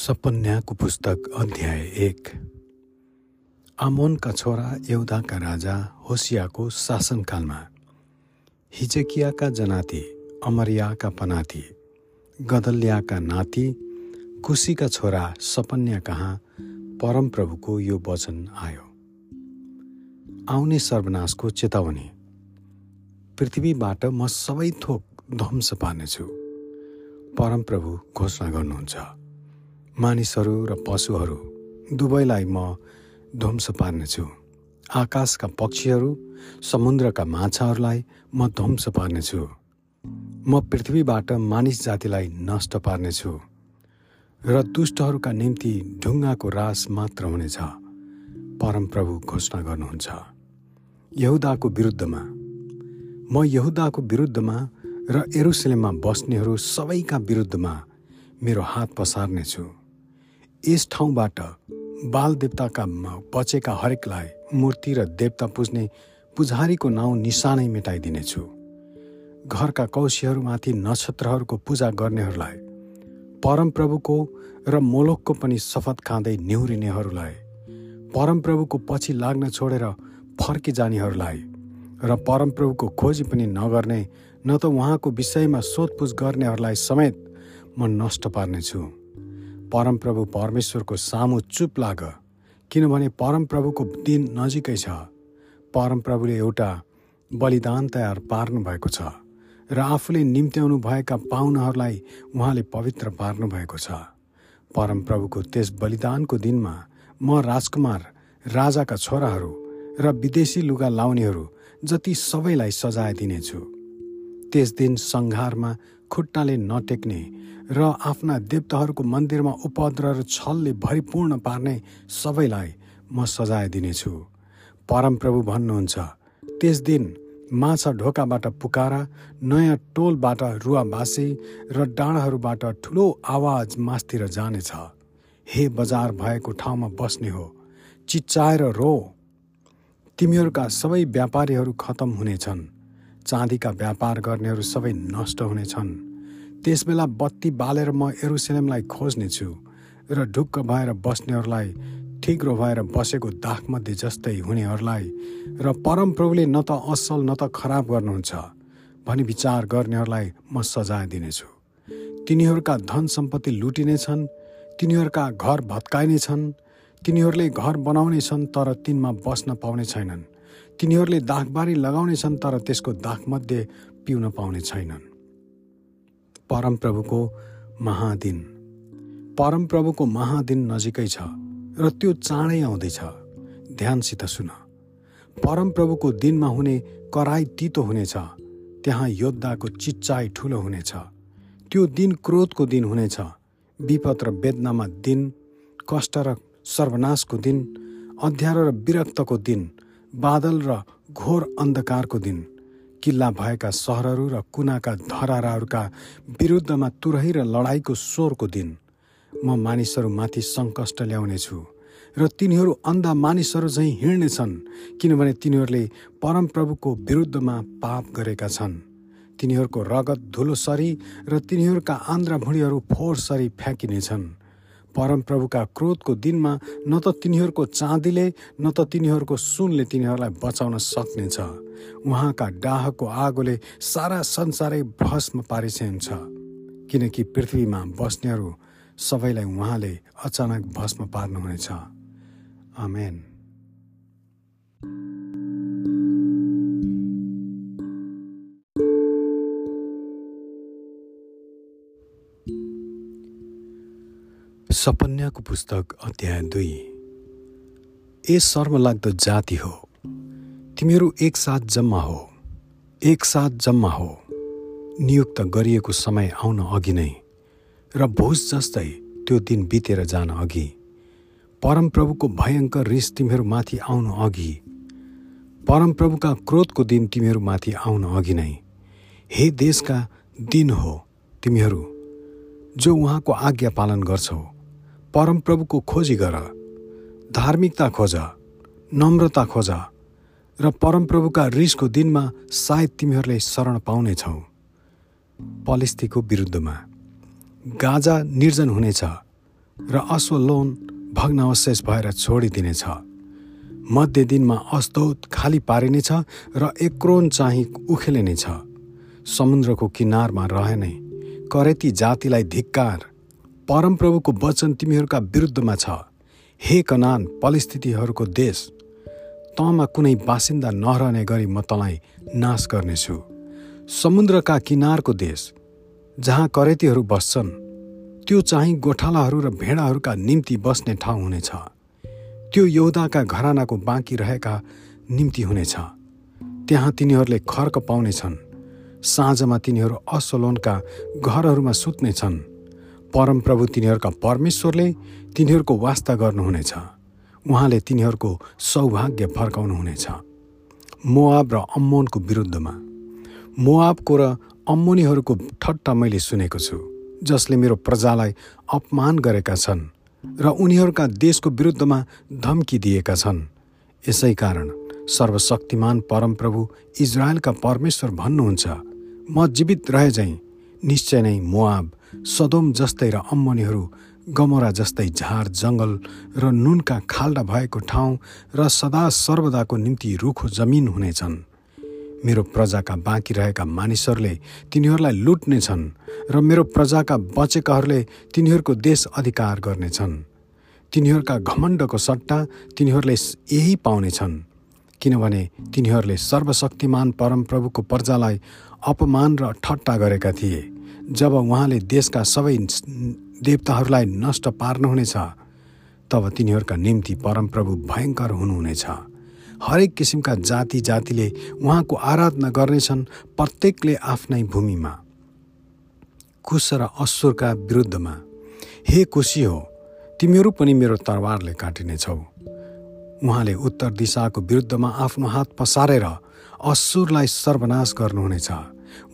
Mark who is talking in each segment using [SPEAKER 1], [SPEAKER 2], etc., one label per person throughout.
[SPEAKER 1] सपन्याको पुस्तक अध्याय एक। आमोनका छोरा यौदाका राजा होसियाको शासनकालमा हिजकियाका जनाती अमरियाका पनाती गदल्याका नाति कुशीका छोरा सपन्या कहाँ परमप्रभुको यो वचन आयो। आउने सर्वनाशको चेतावनी। पृथ्वीबाट म सबै थोक ध्वंस पार्नेछु। परमप्रभु घोषणा गर्नुहुन्छ। मानिसहरू र पशुहरू दुवैलाई म ध्वंस पार्नेछु। आकाशका पक्षीहरू समुद्रका माछाहरूलाई म ध्वंस पार्नेछु। म पृथ्वीबाट मानिस जातिलाई नष्ट पार्नेछु। र दुष्टहरूका निम्ति ढुङ्गाको रास मात्र हुनेछ। परमप्रभु घोषणा गर्नुहुन्छ। यहुदाको विरुद्धमा। म यहुदाको विरुद्धमा र एरुसलेममा बस्नेहरू सबैका विरुद्धमा मेरो हात पसार्नेछु। यस ठाउँबाट बाल देवताका बचेका हरेकलाई मूर्ति र देवता पुज्ने पुजारीको नाउँ निशानै मेटाइदिनेछु। घरका कौशीहरूमाथि नक्षत्रहरूको पूजा गर्नेहरूलाई परमप्रभुको र मोलोकको पनि शपथ खाँदै निहुरिनेहरूलाई परमप्रभुको पछि लाग्न छोडेर फर्किजानेहरूलाई र परमप्रभुको खोजी पनि नगर्ने न त उहाँको विषयमा सोधपुछ गर्नेहरूलाई समेत म नष्ट पार्नेछु। परमप्रभु परमेश्वरको सामु चुप लाग किनभने परमप्रभुको दिन नजिकै छ। परमप्रभुले एउटा बलिदान तयार पार्नु भएको छ र आफूले निम्त्याउनु भएका पाहुनाहरूलाई उहाँले पवित्र पार्नु भएको छ। परमप्रभुको त्यस बलिदानको दिनमा म राजकुमार राजाका छोराहरू र विदेशी लुगा लाउनेहरू जति सबैलाई सजाय दिनेछु। त्यस दिन सङ्घारमा खुट्टाले नटेक्ने र आफ्ना देवताहरूको मन्दिरमा उपद्र र छलले भरिपूर्ण पार्ने सबैलाई म सजाय दिनेछु। परमप्रभु भन्नुहुन्छ त्यस दिन माछा ढोकाबाट पुकारा नयाँ टोलबाट रुवाबासी र डाँडाहरूबाट ठुलो आवाज मासतिर जानेछ। हे बजार भएको ठाउँमा बस्ने हो चिच्चाएर रो। तिमीहरूका सबै व्यापारीहरू खतम हुनेछन्। चाँदीका व्यापार गर्नेहरू सबै नष्ट हुनेछन्। त्यसबेला बत्ती बालेर म एरुसलेमलाई खोज्नेछु र ढुक्क भएर बस्नेहरूलाई ठिग्रो भएर बसेको दाखमध्ये जस्तै हुनेहरूलाई र परमप्रभुले न त असल न त खराब गर्नुहुन्छ भनी विचार गर्नेहरूलाई म सजाय दिनेछु। तिनीहरूका धन सम्पत्ति लुटिनेछन् तिनीहरूका घर भत्काइनेछन् तिनीहरूले घर बनाउनेछन् तर तिनमा बस्न पाउने छैनन्। तिनीहरूले दाखबारी लगाउनेछन् तर त्यसको दाखमध्ये पिउन पाउने छैनन्। परमप्रभुको महादिन। परमप्रभुको महादिन नजिकै छ र त्यो चाँडै आउँदैछ। ध्यानसित सुन। परमप्रभुको दिनमा हुने कराई तितो हुनेछ। त्यहाँ योद्धाको चिच्चाइ ठुलो हुनेछ। त्यो दिन क्रोधको दिन हुनेछ। विपद र वेदनामा दिन कष्ट र सर्वनाशको दिन अध्यारो र विरक्तको दिन बादल र घोर अन्धकारको दिन किल्ला भएका सहरहरू र कुनाका धराराहरूका विरुद्धमा तुरही र लडाईँको स्वरको दिन। म मानिसहरूमाथि सङ्कष्ट ल्याउनेछु र तिनीहरू अन्धा मानिसहरू झैँ हिँड्नेछन् किनभने तिनीहरूले परमप्रभुको विरुद्धमा पाप गरेका छन्। तिनीहरूको रगत धुलो सरी र तिनीहरूका आन्द्रा भुँडीहरू फोहोर सरी फ्याँकिनेछन्। परमप्रभुका क्रोधको दिनमा न त तिनीहरूको चाँदीले न त तिनीहरूको सुनले तिनीहरूलाई बचाउन सक्नेछ। उहाँका डाहको आगोले सारा संसारै भस्म पारिन्छ किनकि पृथ्वीमा बस्नेहरू सबैलाई उहाँले अचानक भस्म पार्नुहुनेछ। आमेन। सपन्याको पुस्तक अध्याय दुई। ए शर्मलाग्दो जाति हो तिमीहरू एकसाथ जम्मा हो एकसाथ जम्मा हो। नियुक्त गरिएको समय आउन अघि नै र भोज जस्तै त्यो दिन बितेर जान अघि। परमप्रभुको भयङ्कर रिस तिमीहरूमाथि आउनु अघि। परमप्रभुका क्रोधको दिन तिमीहरूमाथि आउन अघि नै। हे देशका दिन हो तिमीहरू जो उहाँको आज्ञा पालन गर्छौ। परमप्रभुको खोजी गर धार्मिकता खोज नम्रता खोज र परमप्रभुका रिसको दिनमा सायद तिमीहरूले शरण पाउनेछौ। पलिस्तीको विरुद्धमा गाजा निर्जन हुनेछ र अश्वलोन भग्नावशेष भएर छोडिदिनेछ। मध्य दिनमा अस्तौत खाली पारिनेछ र एक्रोन चाहिँ उखेलिनेछ। समुद्रको किनारमा रहेनै करेती जातिलाई धिक्कार परमप्रभुको वचन तिमीहरूका विरुद्धमा छ। हे कनान परिस्थितिहरूको देश तँमा कुनै बासिन्दा नरहने गरी म तँलाई नाश गर्नेछु। समुद्रका किनारको देश जहाँ करेतीहरू बस्छन् त्यो चाहिँ गोठालाहरू र भेडाहरूका निम्ति बस्ने ठाउँ हुनेछ। त्यो यौदाका घरानाको बाँकी रहेका निम्ति हुनेछ। त्यहाँ तिनीहरूले खर्क पाउनेछन्। साँझमा तिनीहरू असलोनका घरहरूमा सुत्नेछन्। परमप्रभु तिनीहरूका परमेश्वरले तिनीहरूको वास्ता गर्नुहुनेछ। उहाँले तिनीहरूको सौभाग्य फर्काउनुहुनेछ। मोआब र अम्मोनको विरुद्धमा। मोआबको र अम्मोनीहरूको ठट्टा मैले सुनेको छु जसले मेरो प्रजालाई अपमान गरेका छन् र उनीहरूका देशको विरुद्धमा धम्की दिएका छन्। यसै कारण सर्वशक्तिमान परमप्रभु इजरायलका परमेश्वर भन्नुहुन्छ म जीवित रहे झैँ निश्चय नै मोआब सदोम जस्तै र अम्मनीहरू गमोरा जस्तै झार जङ्गल र नुनका खाल्डा भएको ठाउँ र सदा सर्वदाको निम्ति रुखो जमिन हुनेछन्। मेरो प्रजाका बाँकी रहेका मानिसहरूले तिनीहरूलाई लुट्नेछन् र मेरो प्रजाका बचेकाहरूले तिनीहरूको देश अधिकार गर्नेछन्। तिनीहरूका घमण्डको सट्टा तिनीहरूले यही पाउनेछन्। किनभने तिनीहरूले सर्वशक्तिमान परमप्रभुको प्रजालाई अपमान र ठट्टा गरेका थिए। जब उहाँले देशका सबै देवताहरूलाई नष्ट पार्नुहुनेछ तब तिनीहरूका निम्ति परमप्रभु भयङ्कर हुनुहुनेछ। हरेक किसिमका जाति जातिले उहाँको आराधना गर्नेछन् प्रत्येकले आफ्नै भूमिमा। कुश र असुरका विरुद्धमा। हे कुशी हो तिमीहरू पनि मेरो तरवारले काटिनेछौ। उहाँले उत्तर दिशाको विरुद्धमा आफ्नो हात पसारेर असुरलाई सर्वनाश गर्नुहुनेछ।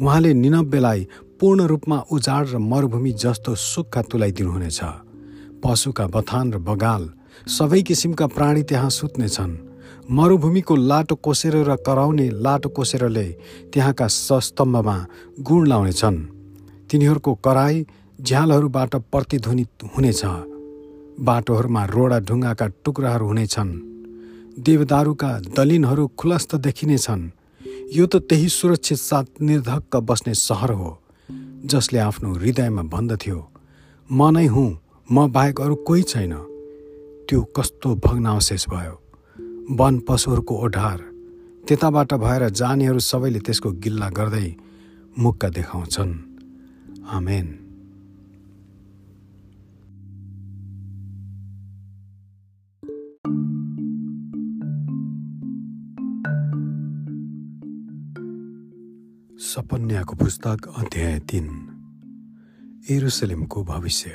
[SPEAKER 1] उहाँले निनब्बेलाई पूर्ण रूपमा उजाड र मरुभूमि जस्तो सुक्खा तुलाइदिनुहुनेछ। पशुका बथान र बगाल सबै किसिमका प्राणी त्यहाँ सुत्नेछन्। मरुभूमिको लाटो कोसेर र कराउने लाटो कोसेरले त्यहाँका सस्तम्भमा गुण लाउनेछन्। तिनीहरूको कराई झ्यालहरूबाट प्रतिध्वनित हुनेछ। बाटोहरूमा रोडा ढुङ्गाका टुक्राहरू हुनेछन्। देवदारूका दलिनहरू खुलस्त देखिनेछन् यो त त्यही सुरक्षित साथ निर्धक्क बस्ने सहर हो जसले आफ्नो हृदयमा भन्दथ्यो म नै हुँ म बाहेक अरू कोही छैन। त्यो कस्तो भग्नावशेष भयो। वन पशुहरूको ओढार। त्यताबाट भएर जानेहरू सबैले त्यसको गिल्ला गर्दै मुक्का देखाउँछन्। आमेन। सपन्याको पुस्तक अध्याय तिन। एरुसलेमको भविष्य।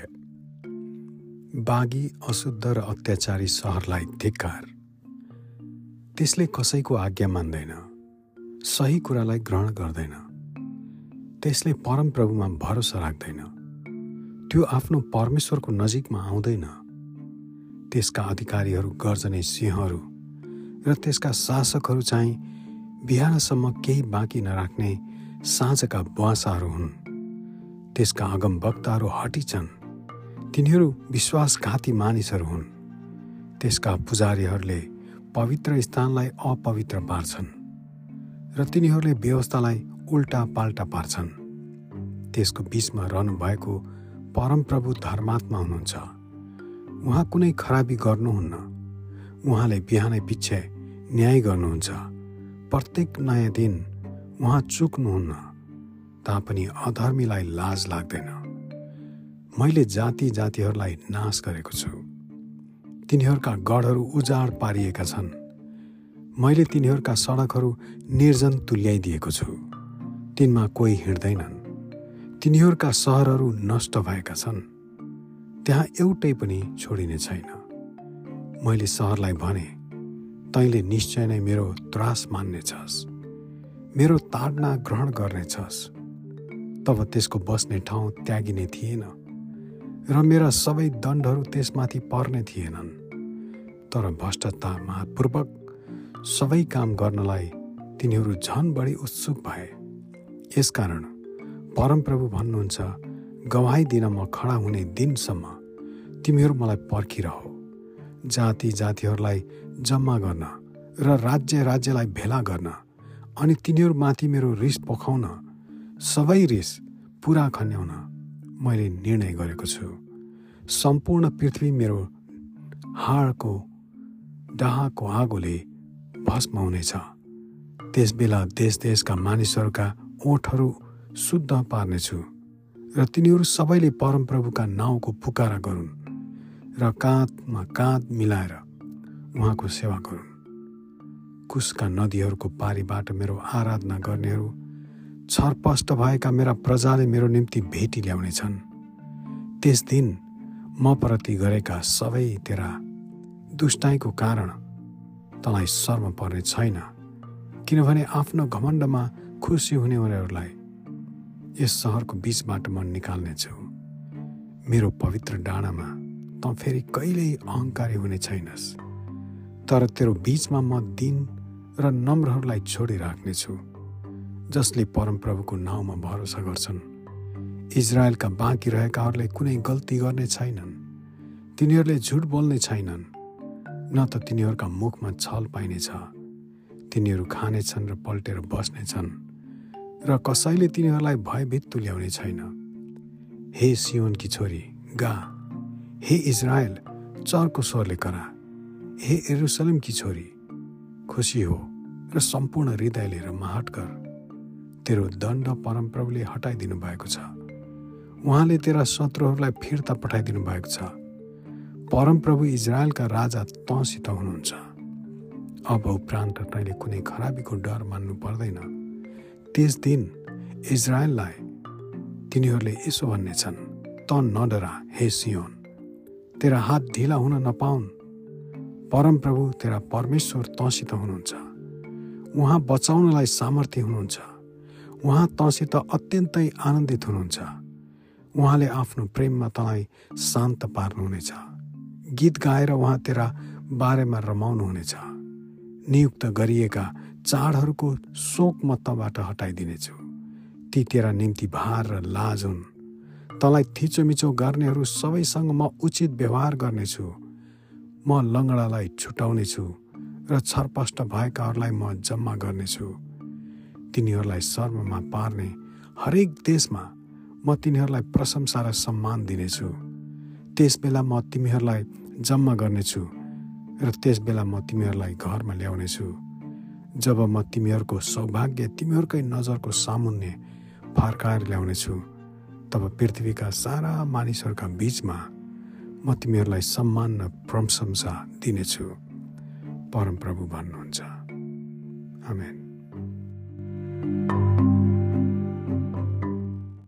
[SPEAKER 1] बागी अशुद्ध र अत्याचारी सहरलाई धिक्कार। त्यसले कसैको आज्ञा मान्दैन सही कुरालाई ग्रहण गर्दैन। त्यसले परमप्रभुमा भरोसा राख्दैन। त्यो आफ्नो परमेश्वरको नजिकमा आउँदैन। त्यसका अधिकारीहरू गर्जने सिंहहरू र त्यसका शासकहरू चाहिँ बिहानसम्म केही बाँकी नराख्ने साँझका बुवासाहरू हुन्। त्यसका अगम वक्ताहरू हटिछन् तिनीहरू विश्वासघाती मानिसहरू हुन्। त्यसका पुजारीहरूले पवित्र स्थानलाई अपवित्र पार्छन् र तिनीहरूले व्यवस्थालाई उल्टा पाल्टा पार्छन्। त्यसको बिचमा रहनुभएको परमप्रभु धर्मात्मा हुनुहुन्छ। उहाँ कुनै खराबी गर्नुहुन्न। उहाँले बिहानै पछि न्याय गर्नुहुन्छ। प्रत्येक नयाँ दिन उहाँ चुक्नुहुन्न तापनि अधर्मीलाई लाज लाग्दैन। मैले जाति जातिहरूलाई नाश गरेको छु। तिनीहरूका गढहरू उजाड पारिएका छन्। मैले तिनीहरूका सडकहरू निर्जन तुल्याइदिएको छु। तिनमा कोही हिँड्दैनन्। तिनीहरूका सहरहरू नष्ट भएका छन्। त्यहाँ एउटै पनि छोडिने छैन। मैले सहरलाई भने तैँले निश्चय नै मेरो त्रास मान्नेछस्। मेरो ताडना ग्रहण गर्नेछस्। तब त्यसको बस्ने ठाउँ त्यागिने थिएन र मेरा सबै दण्डहरू त्यसमाथि पर्ने थिएनन्। तर भ्रष्टतापूर्वक सबै काम गर्नलाई तिनीहरू झन बढी उत्सुक भए। यसकारण परमप्रभु भन्नुहुन्छ गवाई दिन म खडा हुने दिनसम्म तिमीहरू मलाई पर्खिरह। जाति जातिहरूलाई जम्मा गर्न र राज्य राज्यलाई भेला गर्न अनि तिनीहरूमाथि मेरो रिस पोखाउन सबै रिस पुरा खन्याउन मैले निर्णय गरेको छु। सम्पूर्ण पृथ्वी मेरो हाडको डाहाको आगोले भस्म हुनेछ त्यस बेला देश देशका मानिसहरूका ओठहरू शुद्ध पार्नेछु र तिनीहरू सबैले परमप्रभुका नाउँको पुकारा गरून् र काँधमा काँध मिलाएर उहाँको सेवा गरून्। कुशका नदीहरूको पारीबाट मेरो आराधना गर्नेहरू छरपष्ट भएका मेरा प्रजाले मेरो निम्ति भेटी ल्याउनेछन्। त्यस दिन म प्रति गरेका सबै तेरा दुष्टाइको कारण तँलाई शर्म पर्ने छैन किनभने आफ्नो घमण्डमा खुसी हुनेहरूलाई यस सहरको बिचबाट म निकाल्नेछु। मेरो पवित्र डाँडामा त फेरि कहिल्यै अहङ्कारी हुने छैनस् तर तेरो बिचमा म दिन र नम्रहरूलाई छोडिराख्नेछु जसले परमप्रभुको नाउँमा भरोसा गर्छन्। इजरायलका बाँकी रहेकाहरूले कुनै गल्ती गर्ने छैनन्। तिनीहरूले झुट बोल्ने छैनन्। न त तिनीहरूका मुखमा छल पाइनेछ। तिनीहरू खानेछन् र पल्टेर बस्नेछन् र कसैले तिनीहरूलाई भयभीत तुल्याउने छैन। हे सियोनकी छोरी गा। हे इजरायल चर्को स्वरले करा। हे एरुसलमकी छोरी खुसी हो र सम्पूर्ण हृदय लिएर महाट कर। तेरो दण्ड परमप्रभुले हटाइदिनु भएको छ। उहाँले तेरा शत्रुहरूलाई फिर्ता पठाइदिनु भएको छ। परमप्रभु इजरायलका राजा तँसित हुनुहुन्छ। अब उपरान्त तैँले कुनै खराबीको डर मान्नु पर्दैन। त्यस दिन इजरायललाई तिनीहरूले यसो भन्नेछन् त नडरा हे सियोन। तेरा हात ढिला हुन नपाउन्। परमप्रभु तेरा परमेश्वर तँसित हुनुहुन्छ। उहाँ बचाउनलाई सामर्थ्य हुनुहुन्छ। उहाँ तँसित अत्यन्तै आनन्दित हुनुहुन्छ। उहाँले आफ्नो प्रेममा तँलाई शान्त पार्नुहुनेछ। गीत गाएर उहाँ तेरा बारेमा रमाउनुहुनेछ। नियुक्त गरिएका चाडहरूको शोक म तँबाट हटाइदिनेछु। ती तेरा निम्ति भार र लाज हुन्। तँलाई थिचोमिचो गर्नेहरू सबैसँग म उचित व्यवहार गर्नेछु। म लङ्गडालाई छुटाउनेछु र छरपष्ट भएकाहरूलाई म जम्मा गर्नेछु। तिनीहरूलाई शर्ममा पार्ने हरेक देशमा म तिनीहरूलाई प्रशंसा र सम्मान दिनेछु। त्यस बेला म तिमीहरूलाई जम्मा गर्नेछु र त्यस बेला म तिमीहरूलाई घरमा ल्याउनेछु। जब म तिमीहरूको सौभाग्य तिमीहरूकै नजरको सामुन्ने फर्काएर ल्याउनेछु तब पृथ्वीका सारा मानिसहरूका बिचमा म तिमीहरूलाई सम्मान र प्रशंसा दिनेछु। परमप्रभु भन्नुहुन्छ। आमेन।